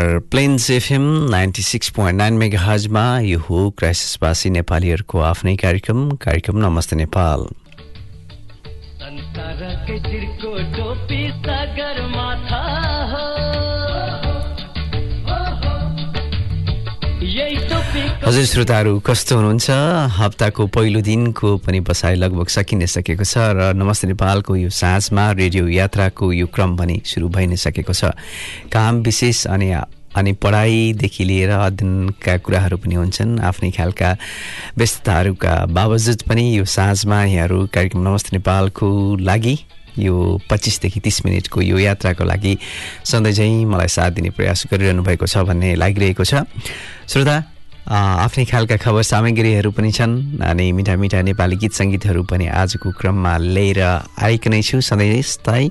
Plains FM ninety six point nine mega हजमा यो हो क्राइसिसवासी नेपालीहरूको आफ्नै कार्यक्रम कार्यक्रम नमस्ते नेपाल। हजुर श्रोताहरू कस्तो हुनुहुन्छ? हप्ताको पहिलो दिनको पनि बसाइ लगभग सकिनै सकेको छ र नमस्ते नेपालको यो साँझमा रेडियो यात्राको यो क्रम पनि सुरु भइ नै सकेको छ। काम विशेष अनि अनि पढाइदेखि लिएर अध्ययनका कुराहरू पनि हुन्छन्। आफ्नै खालका व्यस्तताहरूका बावजुद पनि यो साँझमा यहाँहरू कार्यक्रम नमस्ते नेपालको लागि यो पच्चिसदेखि तिस मिनटको यो यात्राको लागि सधैँ मलाई साथ दिने प्रयास गरिरहनु भएको छ भन्ने लागिरहेको छ। श्रोता आफ्नै खालका खबर सामग्रीहरू पनि छन्। अनि मिठा मिठा नेपाली गीत सङ्गीतहरू पनि आजको क्रममा लिएर आएको नै छु। सधैँ यस्तै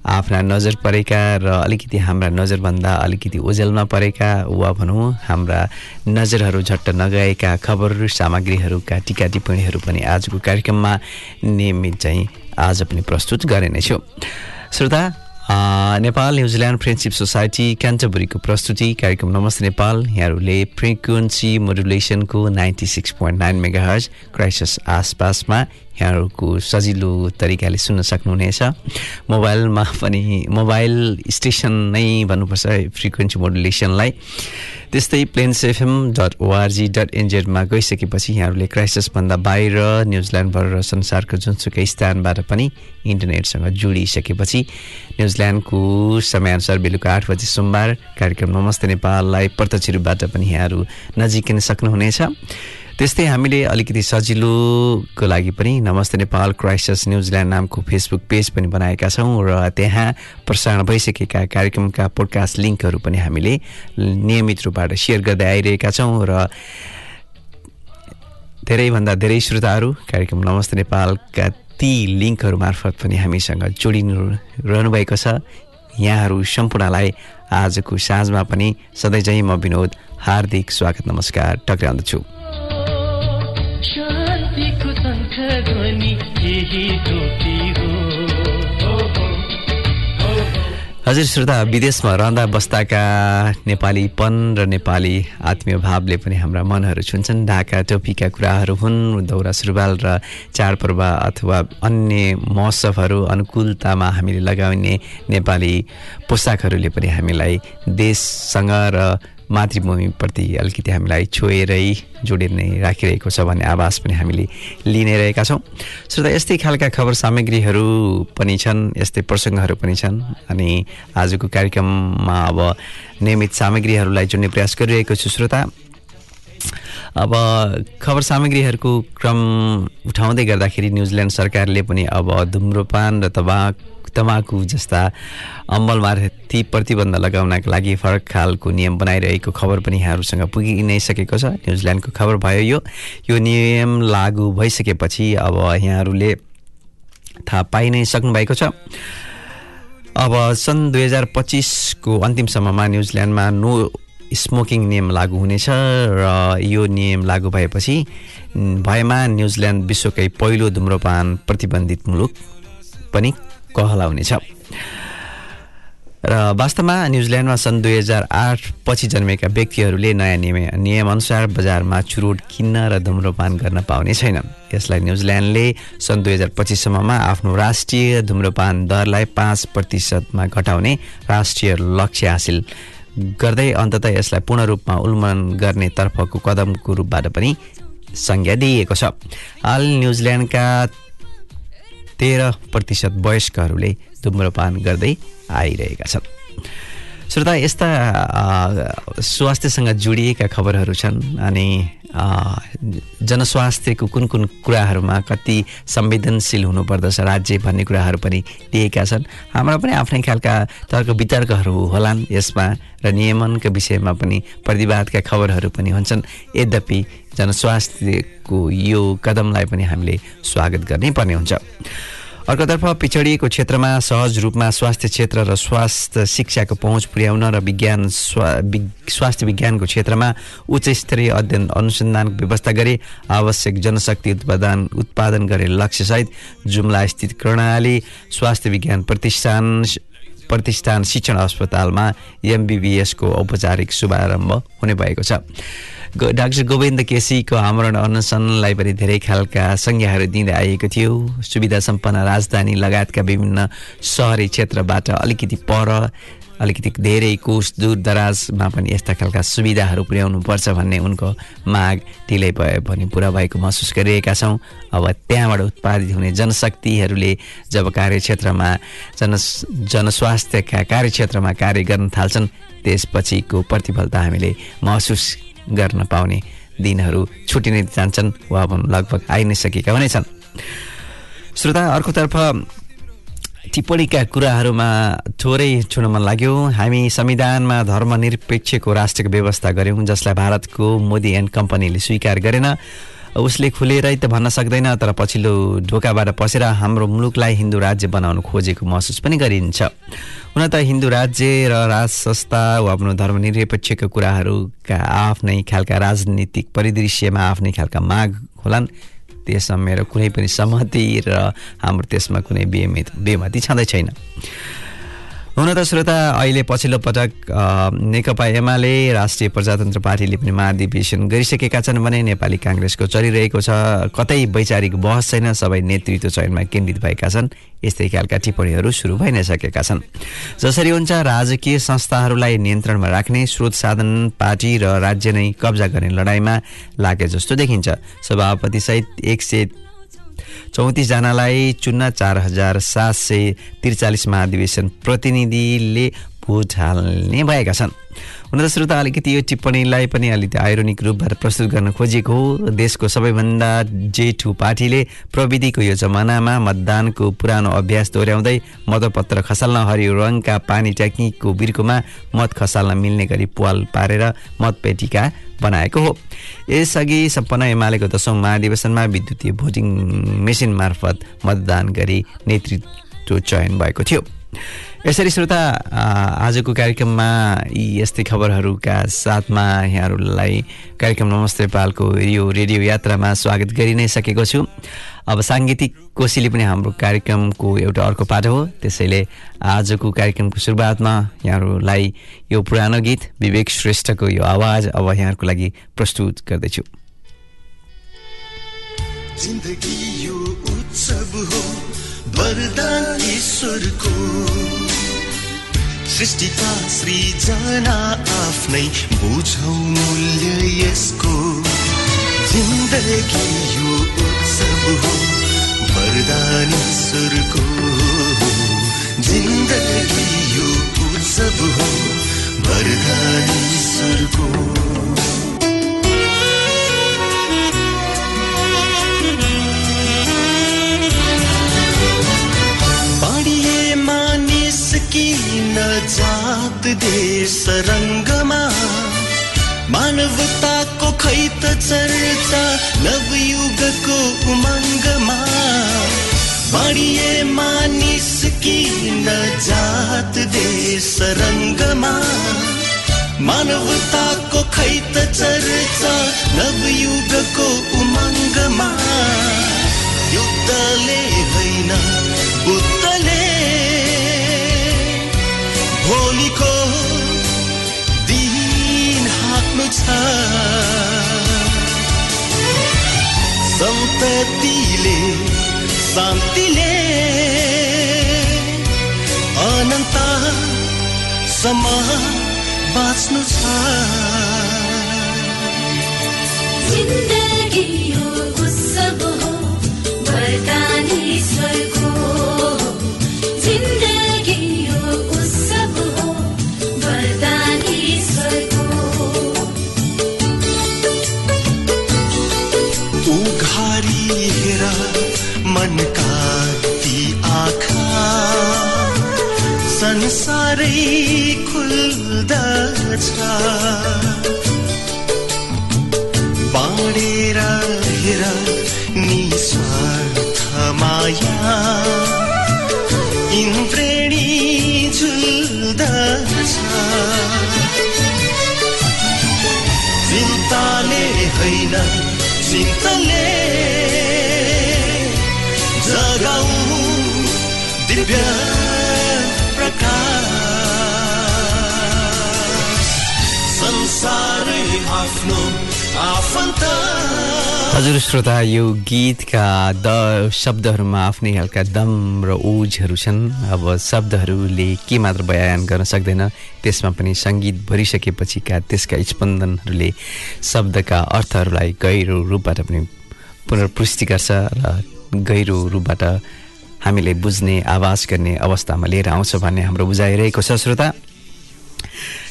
आफ्ना नजर परेका र अलिकति हाम्रा नजरभन्दा अलिकति ओझेलमा परेका वा भनौँ हाम्रा नजरहरू झट्ट नगएका खबरहरू सामग्रीहरूका टिका टिप्पणीहरू पनि आजको कार्यक्रममा नियमित चाहिँ आज पनि प्रस्तुत गर्ने नै श्रोता Nepal New Zealand friendship society क्यान्टबरीको प्रस्तुति कार्यक्रम नमस्ते नेपाल। यहाँहरूले frequency मोडुलेसनको ninety six point nine mega hertz crisis आसपासमा यहाँहरूको सजिलो तरिकाले सुन्न सक्नुहुनेछ। मोबाइलमा पनि मोबाइल स्टेसन नै भन्नुपर्छ फ्रिक्वेन्सी मोडुलेसनलाई। त्यस्तै Plains FM dot O R G dot एनजेडमा गइसकेपछि यहाँहरूले क्राइसिसभन्दा बाहिर न्युजिल्यान्डभर र संसारको जुनसुकै स्थानबाट पनि इन्टरनेटसँग जोडिसकेपछि न्युजिल्यान्डको समयअनुसार बेलुका आठ बजी सोमबार कार्यक्रम नमस्ते नेपाललाई प्रत्यक्ष रूपबाट पनि यहाँहरू नजिकिन सक्नुहुनेछ। त्यस्तै हामीले अलिकति सजिलोको लागि पनि नमस्ते नेपाल क्राइसिस न्युजिल्यान्ड नामको फेसबुक पेज पनि बनाएका छौँ र त्यहाँ प्रसारण भइसकेका कार्यक्रमका पोडकास्ट लिङ्कहरू पनि हामीले नियमित रूपबाट सेयर गर्दै आइरहेका छौँ र धेरैभन्दा धेरै श्रोताहरू कार्यक्रम नमस्ते नेपालका ती लिङ्कहरू मार्फत पनि हामीसँग जोडिनु रहनुभएको छ। यहाँहरू सम्पूर्णलाई आजको साँझमा पनि सधैँ चाहिँ म विनोद। हार्दिक स्वागत नमस्कार टक्राउँदछु हजुर श्रोता विदेशमा रहँदा बस्दाका नेपालीपन र नेपाली आत्मीय भावले पनि हाम्रा मनहरू छुन्छन्। ढाका टोपीका कुराहरू हुन् दौरा सुरुवाल र चाडपर्व अथवा अन्य महोत्सवहरू अनुकूलतामा हामीले लगाउने नेपाली पोसाकहरूले पनि हामीलाई देशसँग र मातृभूमिप्रति अलिकति हामीलाई छोएरै जोडेर नै राखिरहेको छ भन्ने आवाज पनि हामीले लिइ नै रहेका छौँ। श्रोता यस्तै खालका खबर सामग्रीहरू पनि छन् यस्तै प्रसङ्गहरू पनि छन् अनि आजको कार्यक्रममा अब नियमित सामग्रीहरूलाई जोड्ने प्रयास गरिरहेको छु। श्रोता अब खबर सामग्रीहरूको क्रम उठाउँदै गर्दाखेरि न्युजिल्यान्ड सरकारले पनि अब धुम्रोपान र तबाक तमाकु जस्ता अमलमाथि प्रतिबन्ध लगाउनका लागि फरक खालको नियम बनाइरहेको खबर पनि यहाँहरूसँग पुगि नै सकेको छ। न्युजिल्यान्डको खबर भयो यो। यो नियम लागू भइसकेपछि अब यहाँहरूले थाहा पाइ नै सक्नुभएको छ। अब सन् दुई हजार पच्चिसको अन्तिमसम्ममा न्युजिल्यान्डमा नो स्मोकिङ नियम लागू हुनेछ र यो नियम लागू भएपछि भएमा न्युजिल्यान्ड विश्वकै पहिलो धुम्रपान प्रतिबन्धित मुलुक पनि कहलाउनेछ र वास्तवमा न्युजिल्यान्डमा सन् दुई हजार आठ पछि जन्मेका व्यक्तिहरूले नयाँ नियम नियमअनुसार बजारमा चुरोट किन्न र धुम्रपान गर्न पाउने छैनन् यसलाई न्युजिल्यान्डले सन् दुई हजार पच्चिससम्ममा आफ्नो राष्ट्रिय धुम्रपान दरलाई पाँच प्रतिशतमा घटाउने राष्ट्रिय लक्ष्य हासिल गर्दै अन्तत यसलाई पूर्ण रूपमा उन्मूलन गर्ने तर्फको कदमको रूपबाट पनि संज्ञा दिइएको छ। हाल न्युजिल्यान्डका तेह्र प्रतिशत वयस्कहरूले धुम्रपान गर्दै आइरहेका छन्। श्रोता यस्ता स्वास्थ्यसँग जोडिएका खबरहरू छन् अनि जनस्वास्थ्यको कुन कुन कुराहरूमा कति संवेदनशील हुनुपर्दछ राज्य भन्ने कुराहरू पनि दिएका छन्। हाम्रा पनि आफ्नै खालका तर्क वितर्कहरू होलान्। यसमा र नियमनका विषयमा पनि प्रतिवादका खबरहरू पनि हुन्छन्। यद्यपि जनस्वास्थ्यको यो कदमलाई पनि हामीले स्वागत गर्नै पर्ने हुन्छ। अर्कोतर्फ पिछडिएको क्षेत्रमा सहज रूपमा स्वास्थ्य क्षेत्र र स्वास्थ्य शिक्षाको पहुँच पुर्याउन र विज्ञान स्वास्थ्य विज्ञानको क्षेत्रमा उच्च स्तरीय अध्ययन अनुसन्धानको व्यवस्था गरी आवश्यक जनशक्ति उत्पादन उत्पादन गर्ने लक्ष्यसहित जुम्ला स्थित कर्णाली स्वास्थ्य विज्ञान प्रतिष्ठान प्रतिष्ठान शिक्षण अस्पतालमा एमबिबिएसको औपचारिक शुभारम्भ हुने भएको छ। डाक्टर गोविन्द केसीको आमरण अनसनलाई पनि धेरै खालका संज्ञाहरू दिँदै आएको थियो। सुविधा सम्पन्न राजधानी लगायतका विभिन्न सहरी क्षेत्रबाट अलिकति पर अलिकति धेरै कोष दूर दराजमा पनि यस्ता खालका सुविधाहरू पुर्याउनुपर्छ भन्ने उनको माग ढिलै भयो भने पुरा भएको महसुस गरिरहेका छौँ। अब त्यहाँबाट उत्पादित हुने जनशक्तिहरूले जब कार्यक्षेत्रमा जन जनस्वास्थ्यका कार्यक्षेत्रमा कार्य गर्न थाल्छन् त्यसपछिको प्रतिफलता हामीले महसुस गर्न पाउने दिनहरू छुट्टिनै जान्छन् वा लगभग आइ नै सकेका पनि छन् श्रोता अर्कोतर्फ टिप्पणीका कुराहरूमा थोरै छुन मन लाग्यो। हामी संविधानमा धर्मनिरपेक्षको राष्ट्रको व्यवस्था गऱ्यौँ जसलाई भारतको मोदी एन्ड कम्पनीले स्वीकार गरेन। उसले खुलेरै त भन्न सक्दैन तर पछिल्लो ढोकाबाट पसेर हाम्रो मुलुकलाई हिन्दू राज्य बनाउन खोजेको महसुस पनि गरिन्छ। हुन त हिन्दू राज्य र राज संस्था वा आफ्नो धर्मनिरपेक्षका कुराहरूका आफ्नै खालका राजनीतिक परिदृश्यमा आफ्नै खालका माग होलान् त्यसमा मेरो कुनै पनि सहमति र हाम्रो त्यसमा कुनै बेमति बेमति छँदै छैन। हुन त श्रोता अहिले पछिल्लो पटक नेकपा एमाले राष्ट्रिय प्रजातन्त्र पार्टीले पनि महाधिवेशन गरिसकेका छन् भने नेपाली काङ्ग्रेसको चलिरहेको छ। कतै वैचारिक बहस छैन सबै नेतृत्व चयनमा केन्द्रित भएका छन्। यस्तै खालका टिप्पणीहरू सुरु भइ नै सकेका छन्। जसरी हुन्छ राजकीय संस्थाहरूलाई नियन्त्रणमा राख्ने स्रोत साधन पार्टी र राज्य नै कब्जा गर्ने लडाइँमा लागे जस्तो देखिन्छ। सभापतिसहित एक सय चौतिसजनालाई चुन्न चार हजार सात सय त्रिचालिस महाधिवेशन प्रतिनिधिले भोट हाल्ने भएका छन्। हुन त श्रोता अलिकति यो टिप्पणीलाई पनि अलिकति आइरोनिक रूपबाट प्रस्तुत गर्न खोजेको हो देशको सबैभन्दा जेठु पार्टीले प्रविधिको यो जमानामा मतदानको पुरानो अभ्यास दोहोऱ्याउँदै मतपत्र खसाल्न हरियो रङका पानी ट्याङ्कीको बिर्कोमा मत खसाल्न मिल्ने गरी पाल पारेर मतपेटिका बनाएको हो। यसअघि सम्पन्न एमालेको दशौँ महाधिवेशनमा विद्युतीय भोटिङ मेसिन मार्फत मतदान गरी नेतृत्व चयन भएको थियो। यसरी श्रोता आजको कार्यक्रममा यी यस्तै खबरहरूका साथमा यहाँहरूलाई कार्यक्रम नमस्ते नेपालको यो रेडियो यात्रामा स्वागत गरि नै सकेको छु। अब साङ्गीतिक कोशीले पनि हाम्रो कार्यक्रमको एउटा अर्को पाटो हो। त्यसैले आजको कार्यक्रमको सुरुवातमा यहाँहरूलाई यो पुरानो गीत विवेक श्रेष्ठको यो आवाज अब यहाँहरूको लागि प्रस्तुत गर्दैछु। जिन्दगी यो उत्सव हो वरदान ईश्वरको। सृष्टिका सृजना आफ्नै बुझौ मूल्य यसको। जिन्दगी यो उत्सव हो वरदान ईश्वरको जिन्दगी यो उत्सव हो वरदान ईश्वरको किन जात देश रङ्गमा मानवताको खै त चर्चा नवयुगको उमङ्गमा बाडिए मानिस किन जात देश रङ्गमा मानवताको खै त चर्चा नवयुगको उमङ्गमा युद्धले होइन बुद्धले भोलिको दिन हाँक्नु छ। सम्पत्तिले शान्तिले अनन्त सम्म बाँच्नु छ। जिन्दगी हो मनका ती आँखा। संसारै खुल्दछ बाँडेर हेर निस्वार्थ माया। इन्द्रेणी झुल्दछ चिन्ताले होइन चिन्तले दिव्य प्रकाश संसारै आफ्नो आफन्त। हजुर श्रोता यो गीतका द शब्दहरूमा आफ्नै खालका दम र ओजहरू छन्। अब शब्दहरूले के मात्र बयान गर्न सक्दैन त्यसमा पनि सङ्गीत भरिसकेपछिका त्यसका स्पन्दनहरूले शब्दका अर्थहरूलाई गहिरो रूपबाट पनि पुनर्पुष्टि गर्छ र गहिरो रूपबाट हामीले बुझ्ने आवाज गर्ने अवस्थामा लिएर आउँछ भन्ने हाम्रो बुझाइरहेको छ श्रोता।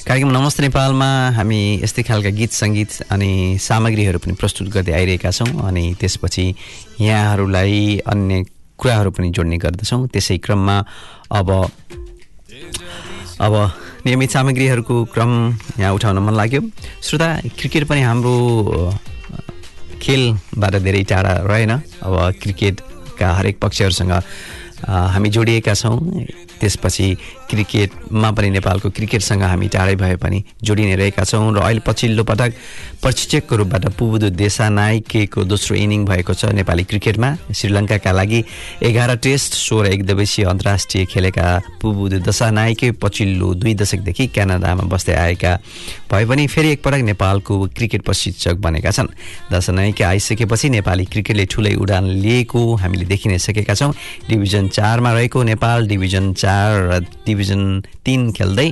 कार्यक्रम नमस्ते नेपालमा हामी यस्तै खालका गीत सङ्गीत अनि सामग्रीहरू पनि प्रस्तुत गर्दै आइरहेका छौँ अनि त्यसपछि यहाँहरूलाई अन्य कुराहरू पनि जोड्ने गर्दछौँ। त्यसै क्रममा अब अब नियमित सामग्रीहरूको क्रम यहाँ उठाउन मन लाग्यो। श्रोता क्रिकेट पनि हाम्रो खेलबाट धेरै टाढा रहेन। अब क्रिकेटका हरेक पक्षहरूसँग हामी जोडिएका छौँ। त्यसपछि क्रिकेटमा पनि नेपालको क्रिकेटसँग हामी टाढै भए पनि जोडि नै रहेका छौँ र अहिले पछिल्लो पटक प्रशिक्षकको रूपबाट पुबुदु देशानायकेको दोस्रो इनिङ भएको छ नेपाली क्रिकेटमा। श्रीलङ्काका लागि एघार टेस्ट सोह्र एक दिवसीय अन्तर्राष्ट्रिय खेलेका पुबुदु दशानायके पछिल्लो दुई दशकदेखि क्यानाडामा बस्दै आएका भए पनि फेरि एकपटक नेपालको क्रिकेट प्रशिक्षक बनेका छन्। दशानायके आइसकेपछि नेपाली क्रिकेटले ठुलै उडान लिएको हामीले देखि नै सकेका छौँ। डिभिजन चारमा रहेको नेपाल डिभिजन चार र डिभिजन तिन खेल्दै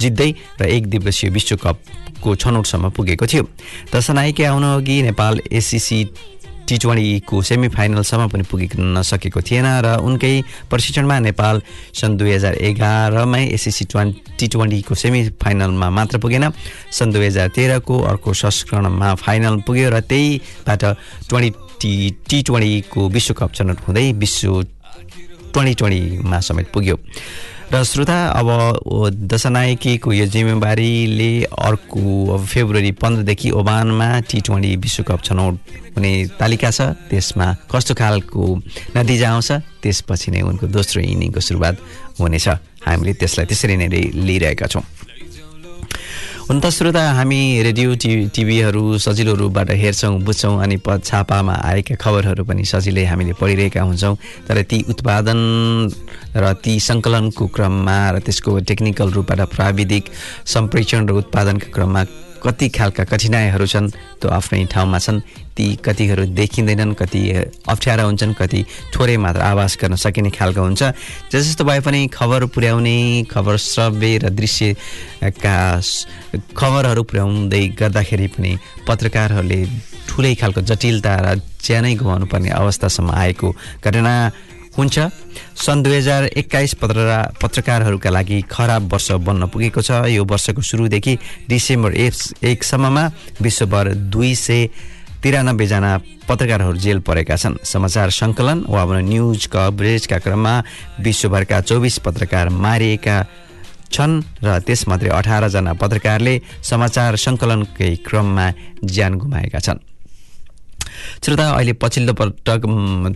जित्दै र एक दिवसीय विश्वकपको छनौटसम्म पुगेको थियो। दशनायके आउन अघि नेपाल एसिसी टी ट्वेन्टीको सेमी फाइनलसम्म पनि पुगिन सकेको थिएन र उनकै प्रशिक्षणमा नेपाल सन् दुई हजार एघारमै एसिसी ट्वेन् टी ट्वेन्टीको सेमी फाइनलमा मात्र पुगेन। सन् दुई हजार तेह्रको अर्को संस्करणमा फाइनल पुग्यो र त्यहीबाट ट्वेन्टी टी ट्वेन्टीको विश्वकप छनौट हुँदै विश्व ट्वेन्टी ट्वेन्टीमा समेत पुग्यो। र श्रोता अब दशनायकीको यो जिम्मेवारीले अर्को अब फेब्रुअरी पन्ध्रदेखि ओमानमा टी ट्वेन्टी विश्वकप छनौट हुने तालिका छ। त्यसमा कस्तो खालको नतिजा आउँछ? त्यसपछि नै उनको दोस्रो इनिङको सुरुवात हुनेछ। हामीले त्यसलाई त्यसरी नै लिइरहेका छौँ। हुन त श्रोता हामी रेडियो टिभी टिभीहरू सजिलो रूपबाट हेर्छौँ बुझ्छौँ अनि प छापामा आएका खबरहरू पनि सजिलै हामीले पढिरहेका हुन्छौँ। तर ती उत्पादन र ती सङ्कलनको क्रममा र त्यसको टेक्निकल रूपबाट प्राविधिक सम्प्रेषण र उत्पादनका क्रममा कति खालका कठिनाइहरू छन् त्यो आफ्नै ठाउँमा छन्। ती कतिहरू देखिँदैनन् कति अप्ठ्यारा हुन्छन् कति थोरै मात्र आवाज गर्न सकिने खालको हुन्छ। जस्तो भए पनि खबर पुर्याउने खबर श्रव्य र दृश्यका खबरहरू पुर्याउँदै गर्दाखेरि पनि पत्रकारहरूले ठुलै खालको जटिलता र ज्यानै गुमाउनु पर्ने अवस्थासम्म आएको घटना हुन्छ। सन् दुई हजार एक्काइस पत्ररा पत्रकारहरूका लागि खराब वर्ष बन्न पुगेको छ। यो वर्षको सुरुदेखि डिसेम्बर एक एकसम्ममा विश्वभर दुई सय तिरानब्बेजना पत्रकारहरू जेल परेका छन्। समाचार सङ्कलन वा न्युज कभरेजका क्रममा विश्वभरका चौबिस पत्रकार मारिएका छन् र त्यसमध्ये अठारजना पत्रकारले समाचार सङ्कलनकै क्रममा ज्यान गुमाएका छन्। श्रोता अहिले पछिल्लो पटक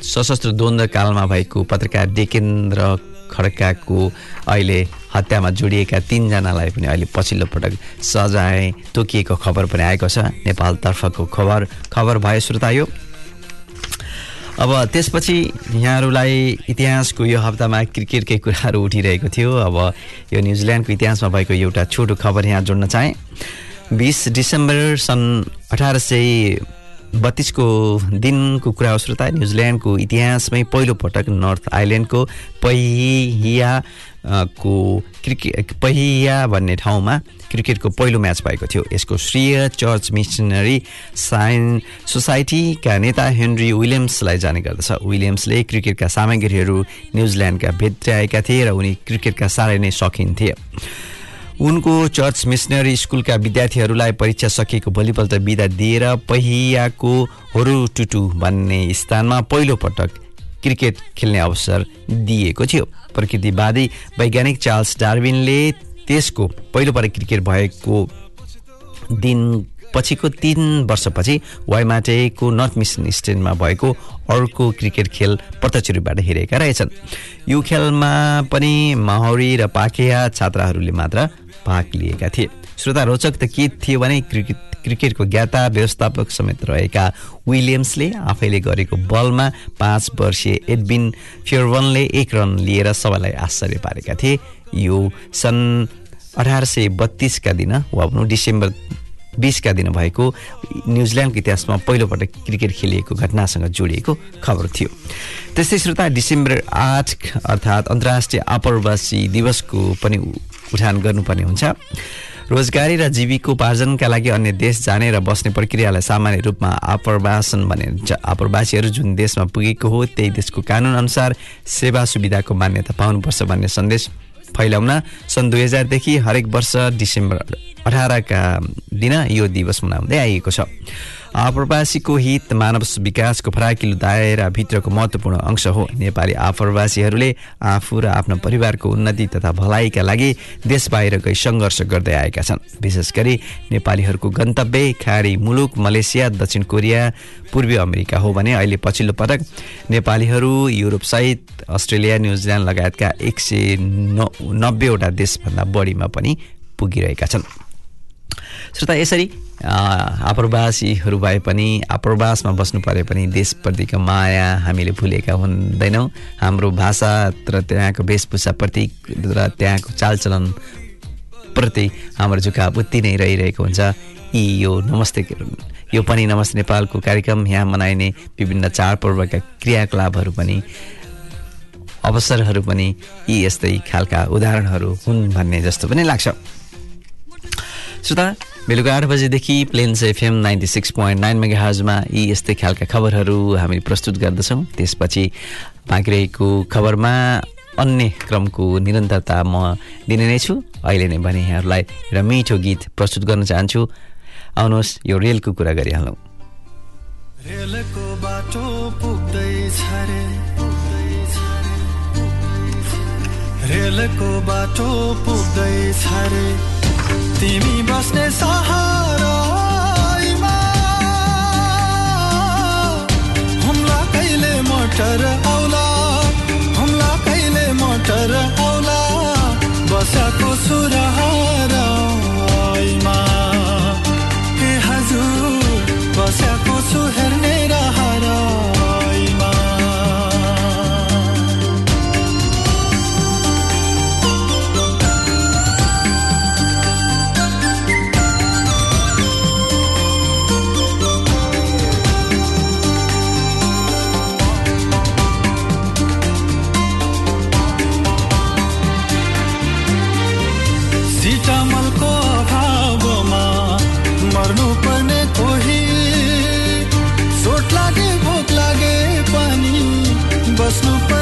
सशस्त्र द्वन्द्व कालमा भएको पत्रकार डेकेन्द्र खड्काको अहिले हत्यामा जोडिएका तिनजनालाई पनि अहिले पछिल्लो पटक सजाय तोकिएको खबर पनि आएको छ। नेपालतर्फको खबर खबर भयो श्रोता यो। अब त्यसपछि यहाँहरूलाई इतिहासको यो हप्तामा क्रिकेटकै कुराहरू उठिरहेको थियो। अब यो न्युजिल्यान्डको इतिहासमा भएको एउटा छोटो खबर यहाँ जोड्न चाहेँ। बिस डिसेम्बर सन् अठार सय बत्तिसको दिनको कुरा हो श्रोता। न्युजिल्यान्डको इतिहासमै पहिलोपटक नर्थ आइल्यान्डको पहिया को क्रिकेट पहिया भन्ने ठाउँमा क्रिकेटको पहिलो म्याच भएको थियो। यसको श्रेय चर्च मिसनरी साइन सोसाइटीका नेता हेनरी विलियम्सलाई जाने गर्दछ। विलियम्सले क्रिकेटका सामग्रीहरू न्युजिल्यान्डका भेट्याएका थिए र उनी क्रिकेटका साह्रै नै सौखिन थिए उनको चर्च मिसनरी स्कुलका विद्यार्थीहरूलाई परीक्षा सकिएको भोलिपल्ट बिदा दिएर पहियाको होरुटुटु भन्ने स्थानमा पहिलोपटक क्रिकेट खेल्ने अवसर दिएको थियो। प्रकृतिवादी वैज्ञानिक चार्ल्स डार्विनले त्यसको पहिलोपटक क्रिकेट भएको दिन पछिको तिन वर्षपछि वाइमाटेको नर्थ मिसन स्टेन्डमा भएको अर्को क्रिकेट खेल प्रत्यक्ष रूपबाट हेरेका रहेछन्। यो खेलमा पनि माहौरी र पाकेया छात्राहरूले मात्र भाग लिएका थिए। श्रोता रोचक त के थियो भने क्रिकेट क्रिकेटको ज्ञाता व्यवस्थापक समेत रहेका विलियम्सले आफैले गरेको बलमा पाँच वर्षीय एडविन फ्योरवनले एक रन लिएर सबैलाई आश्चर्य पारेका थिए। यो सन् अठार सय बत्तिसका दिन वा भनौँ डिसेम्बर बिसका दिन भएको न्युजिल्यान्डको इतिहासमा पहिलोपटक क्रिकेट खेलिएको घटनासँग जोडिएको खबर थियो। त्यस्तै श्रोता डिसेम्बर आठ अर्थात् अन्तर्राष्ट्रिय आप्रवासी दिवसको पनि उठान गर्नुपर्ने हुन्छ। रोजगारी र जीविकोपार्जनका लागि अन्य देश जाने र बस्ने प्रक्रियालाई सामान्य रूपमा आप्रवासन भनिन्छ आप्रवासीहरू जुन देशमा पुगेको हो त्यही देशको कानुन अनुसार सेवा सुविधाको मान्यता पाउनुपर्छ भन्ने सन्देश फैलाउन सन् दुई हजारदेखि हरेक वर्ष डिसेम्बर अठारका दिन यो दिवस मनाउँदै आइएको छ। आप्रवासीको हित मानव विकासको फराकिलो दायराभित्रको महत्त्वपूर्ण अंश हो। नेपाली आप्रवासीहरूले आफू र आफ्नो परिवारको उन्नति तथा भलाइका लागि देश बाहिर गई सङ्घर्ष गर्दै आएका छन्। विशेष गरी नेपालीहरूको गन्तव्य खाडी मुलुक मलेसिया दक्षिण कोरिया पूर्वी अमेरिका हो भने अहिले पछिल्लो पटक नेपालीहरू युरोपसहित अस्ट्रेलिया न्युजिल्यान्ड लगायतका एक सय नब्बेवटा देशभन्दा बढीमा पनि पुगिरहेका छन्। श्रोता यसरी आप्रवासीहरू भए पनि आप्रवासमा बस्नु परे पनि देशप्रतिको माया हामीले भुलेका हुँदैनौँ। हाम्रो भाषा र त्यहाँको वेशभूषाप्रति र त्यहाँको चालचलन प्रति हाम्रो झुकाव उति नै रहिरहेको हुन्छ। यी यो नमस्ते यो पनि नमस्ते नेपालको कार्यक्रम। यहाँ मनाइने विभिन्न चाडपर्वका क्रियाकलापहरू पनि अवसरहरू पनि यी यस्तै खालका उदाहरणहरू हुन् भन्ने जस्तो पनि लाग्छ। श्रोता बेलुका आठ बजेदेखि Plains FM ninety six point nine mega हाउजमा यी यस्तै खालका खबरहरू हामी प्रस्तुत गर्दछौँ। त्यसपछि बाँकी रहेको खबरमा अन्य क्रमको निरन्तरता म दिने नै छु। अहिले नै भने यहाँहरूलाई एउटा मिठो गीत प्रस्तुत गर्न चाहन्छु। आउनुहोस् यो रेलको कुरा गरिहालौँ। रेलको बाटो पुग्दैछ तिमी बस्ने सहारामा हुम्ला कहिले मोटर आउला हुम्ला कहिले मोटर आउला बसाको सुरहारामा बस्नु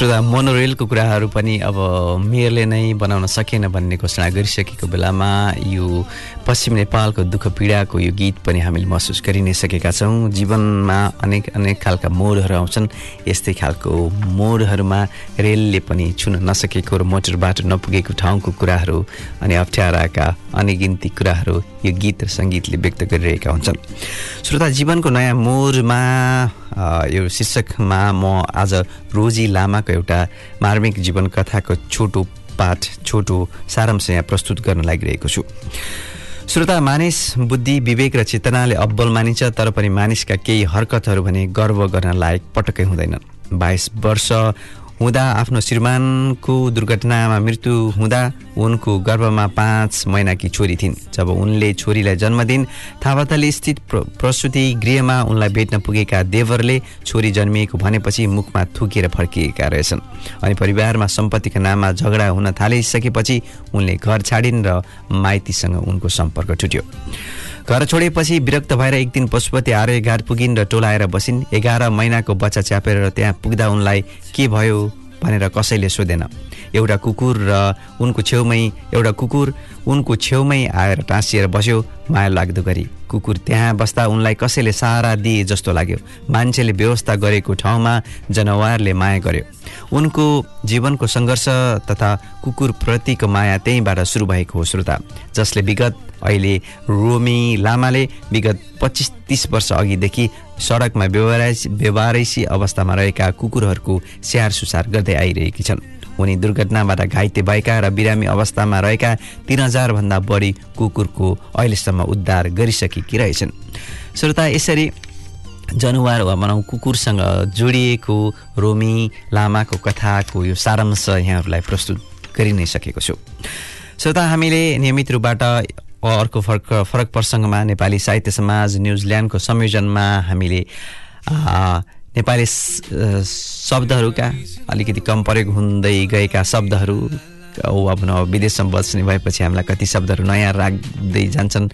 श्रोता मोनोरेलको कुराहरू पनि अब मेयरले नै बनाउन सकेन भन्ने घोषणा गरिसकेको बेलामा यो पश्चिम नेपालको दुःख पीडाको यो गीत पनि हामीले महसुस गरि नै सकेका छौँ। जीवनमा अनेक अनेक खालका मोडहरू आउँछन्। यस्तै खालको मोडहरूमा रेलले पनि छुन नसकेको र मोटर बाटो नपुगेको ठाउँको कुराहरू अनि अप्ठ्याराका अनगिन्ती कुराहरू यो गीत र सङ्गीतले व्यक्त गरिरहेका हुन्छन्। श्रोता जीवनको नयाँ मोडमा यो शीर्षकमा म आज रोजी लामाको एउटा मार्मिक जीवन कथाको छोटो पाठ छोटो सारांश यहाँ प्रस्तुत गर्न लागिरहेको छु। श्रोता मानिस बुद्धि विवेक र चेतनाले अब्बल मानिन्छ तर पनि मानिसका केही हरकतहरू भने गर्व गर्न लायक पटक्कै हुँदैनन्। बाइस वर्ष हुँदा आफ्नो श्रीमानको दुर्घटनामा मृत्यु हुँदा उनको गर्भमा पाँच महिनाकी छोरी थिइन्। जब उनले छोरीलाई जन्म दिइन् थापाथली स्थित प्र प्रसुति गृहमा उनलाई भेट्न पुगेका देवरले छोरी जन्मिएको भनेपछि मुखमा थुकेर फर्किएका रहेछन्। अनि परिवारमा सम्पत्तिका नाममा झगडा हुन थालिसकेपछि उनले घर छाडिन् र माइतीसँग उनको सम्पर्क छुट्यो घर छोडेपछि विरक्त भएर एक दिन पशुपति आर्य घाट पुगिन् र टोलाएर बसिन्। एघार महिनाको बच्चा च्यापेर त्यहाँ पुग्दा उनलाई के भयो भनेर कसैले सोधेन। एउटा कुकुर र उनको छेउमै एउटा कुकुर उनको छेउमै आएर टाँसिएर बस्यो माया लाग्दो गरी। कुकुर त्यहाँ बस्दा उनलाई कसैले सहारा दिए जस्तो लाग्यो। मान्छेले व्यवस्था गरेको ठाउँमा जनावरले माया गर्यो। उनको जीवनको सङ्घर्ष तथा कुकुरप्रतिको माया त्यहीँबाट सुरु भएको हो श्रोता। जसले विगत अहिले रोमी लामाले विगत पच्चिस तिस वर्ष अघिदेखि सडकमा व्यवहारैसी व्यवहारैसी अवस्थामा रहेका कुकुरहरूको स्याहार सुसार गर्दै आइरहेकी छन्। उनी दुर्घटनाबाट घाइते भएका र बिरामी अवस्थामा रहेका तिन हजारभन्दा बढी कुकुरको अहिलेसम्म उद्धार गरिसकेकी रहेछन्। श्रोता यसरी जनावर वा भनौँ कुकुरसँग जोडिएको रोमी लामाको कथाको यो सारांश यहाँहरूलाई प्रस्तुत गरि नै सकेको छु। श्रोता हामीले नियमित रूपबाट अर्को फरक फरक प्रसङ्गमा नेपाली साहित्य समाज न्युजिल्यान्डको संयोजनमा हामीले नेपाली शब्दहरूका अलिकति कम प्रयोग हुँदै गएका शब्दहरू वा भनौँ विदेशमा बस्ने भएपछि हामीलाई कति शब्दहरू नयाँ राख्दै जान्छन्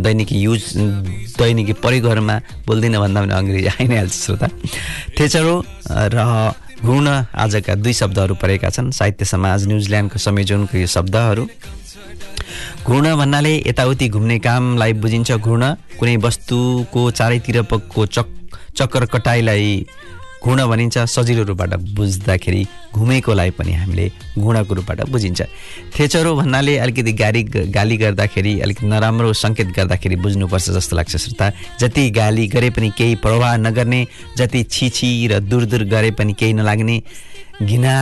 दैनिकी युज दैनिकी प्रयोगहरूमा बोल्दिनँ भन्दा पनि अङ्ग्रेजी आइ नै हाल्छ श्रोता। थेचरो र घुर्ण आजका दुई शब्दहरू परेका छन् साहित्य समाज न्युजिल्यान्डको संयोजनको यो शब्दहरू। घुर्ण भन्नाले यताउति घुम्ने कामलाई बुझिन्छ घुर्ण कुनै वस्तुको चारैतिरको चक चक्कर कटाइलाई घुर्ण भनिन्छ। सजिलो रूपबाट बुझ्दाखेरि घुमेकोलाई पनि हामीले घुँडाको रूपबाट बुझिन्छ। थेचरो भन्नाले अलिकति गाली गाली गर्दाखेरि अलिकति नराम्रो सङ्केत गर्दाखेरि बुझ्नुपर्छ जस्तो लाग्छ श्रोता। जति गाली गरे पनि केही प्रभाव नगर्ने जति छिछि र दूर दूर गरे पनि केही नलाग्ने घिना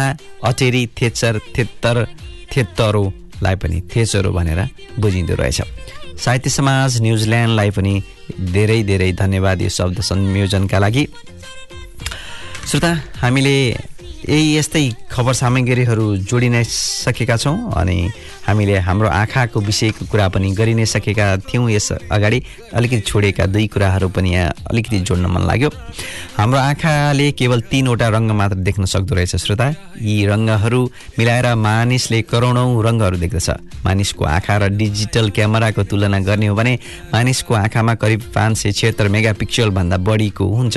अचेरी थेचर थेत्तर थेत्तरोलाई पनि थेचरो भनेर बुझिँदो रहेछ। साहित्य समाज न्युजिल्यान्डलाई पनि धेरै धेरै धन्यवाद यो शब्द संयोजनका लागि। श्रोता हामीले यही यस्तै खबर सामग्रीहरू जोडि नै सकेका छौँ अनि हामीले हाम्रो आँखाको विषयको कुरा पनि गरि नै सकेका थियौँ। यस अगाडि अलिकति छोडेका दुई कुराहरू पनि यहाँ अलिकति जोड्न मन लाग्यो। हाम्रो आँखाले केवल तिनवटा रङ्ग मात्र देख्न सक्दो रहेछ श्रोता। यी रङ्गहरू मिलाएर मानिसले करोडौँ रङ्गहरू देख्दछ। मानिसको आँखा र डिजिटल क्यामेराको तुलना गर्ने हो भने मानिसको आँखामा करिब पाँच सय छिहत्तर मेगा पिक्सलभन्दा बढीको हुन्छ।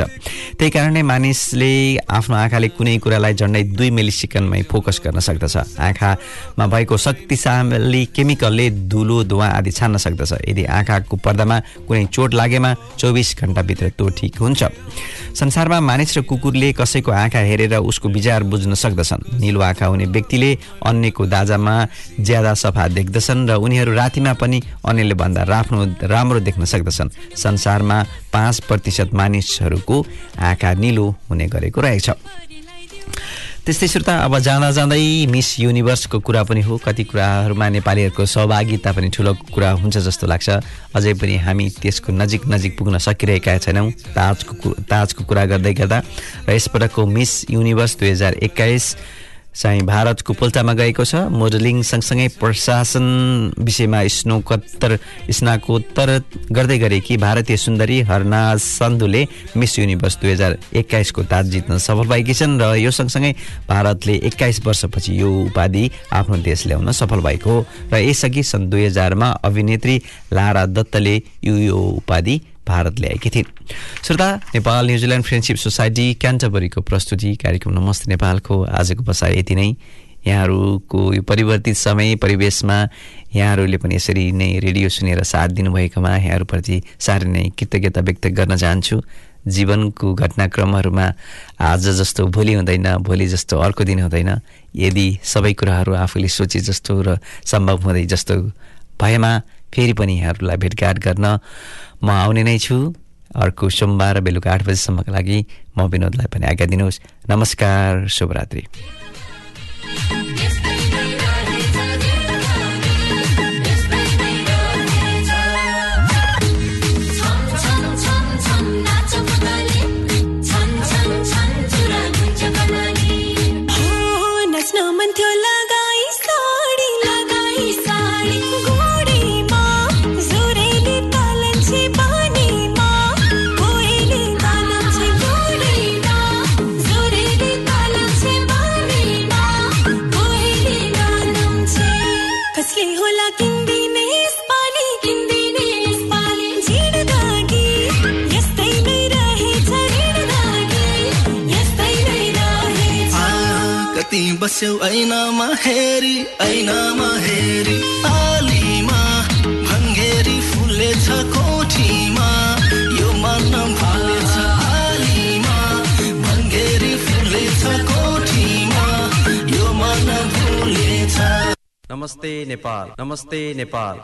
त्यही कारणले मानिसले आफ्नो आँखाले कुनै कुरालाई झन्डै दुई मिली सेकेन्डमै फोकस गर्न सक्दछ। आँखामा भएको शक्तिशाली केमिकलले धुलो धुवा आदि छान्न सक्दछ। यदि आँखाको पर्दामा कुनै चोट लागेमा चौबिस घन्टाभित्र त्यो ठिक हुन्छ। संसारमा मानिस र कुकुरले कसैको आँखा हेरेर उसको विचार बुझ्न सक्दछन्। निलो आँखा हुने व्यक्तिले अन्यको दाजामा ज्यादा सफा देख्दछन् र उनीहरू रातिमा पनि अन्यले भन्दा राम्रो राम्रो देख्न सक्दछन्। संसारमा पाँच प्रतिशत मानिसहरूको आँखा निलो हुने गरेको रहेछ। त्यस्तै श्रोता अब जाँदा जाँदै मिस युनिभर्सको कुरा पनि हो। कति कुराहरूमा नेपालीहरूको सहभागिता पनि ठुलो कुरा हुन्छ जस्तो लाग्छ। अझै पनि हामी त्यसको नजिक नजिक पुग्न सकिरहेका छैनौँ। ताजको ताजको कुरा गर्दै गर्दा। र यसपटकको मिस युनिभर्स दुई हजार एक्काइस चाहिँ भारतको पुल्चामा गएको छ। मोडलिङ सँगसँगै प्रशासन विषयमा स्नोकोत्तर स्नाकोत्तर गर्दै गरेकी भारतीय सुन्दरी हरनाज सन्धुले मिस युनिभर्स दुई हजार एक्काइसको ताज जित्न सफल भएकी छन् र यो सँगसँगै भारतले एक्काइस वर्षपछि यो उपाधि आफ्नो देश ल्याउन सफल भएको हो। र यसअघि सन् दुई हजारमा अभिनेत्री लारा दत्तले यो यो उपाधि भारत ल्याएकी थिइन्। श्रोता Nepal New Zealand friendship society क्यान्टबरीको प्रस्तुति कार्यक्रम नमस्ते नेपालको आजको बसाइ यति नै। यहाँहरूको यो परिवर्तित समय परिवेशमा यहाँहरूले पनि यसरी नै रेडियो सुनेर साथ दिनुभएकोमा यहाँहरूप्रति साह्रै नै कृतज्ञता व्यक्त गर्न चाहन्छु। जीवनको घटनाक्रमहरूमा आज जस्तो भोलि हुँदैन भोलि जस्तो अर्को दिन हुँदैन। यदि सबै कुराहरू आफूले सोचे जस्तो र सम्भव हुँदै जस्तो भएमा फेरि पनि यहाँहरूलाई भेटघाट गर्न म आउने नै छु। अर्को सोमबार बेलुका आठ बजीसम्मका लागि म विनोदलाई पनि आज्ञा दिनुहोस्। नमस्कार शुभरात्रि। ऐनामा हेरी ऐनामा हेरी। आलीमा भङ्गेरी फुलेछ कोठीमा। यो मन भालेछ आलीमा भङ्गेरी फुलेछ कोठीमा। यो मन भुलेछ नमस्ते नेपाल नमस्ते नेपाल।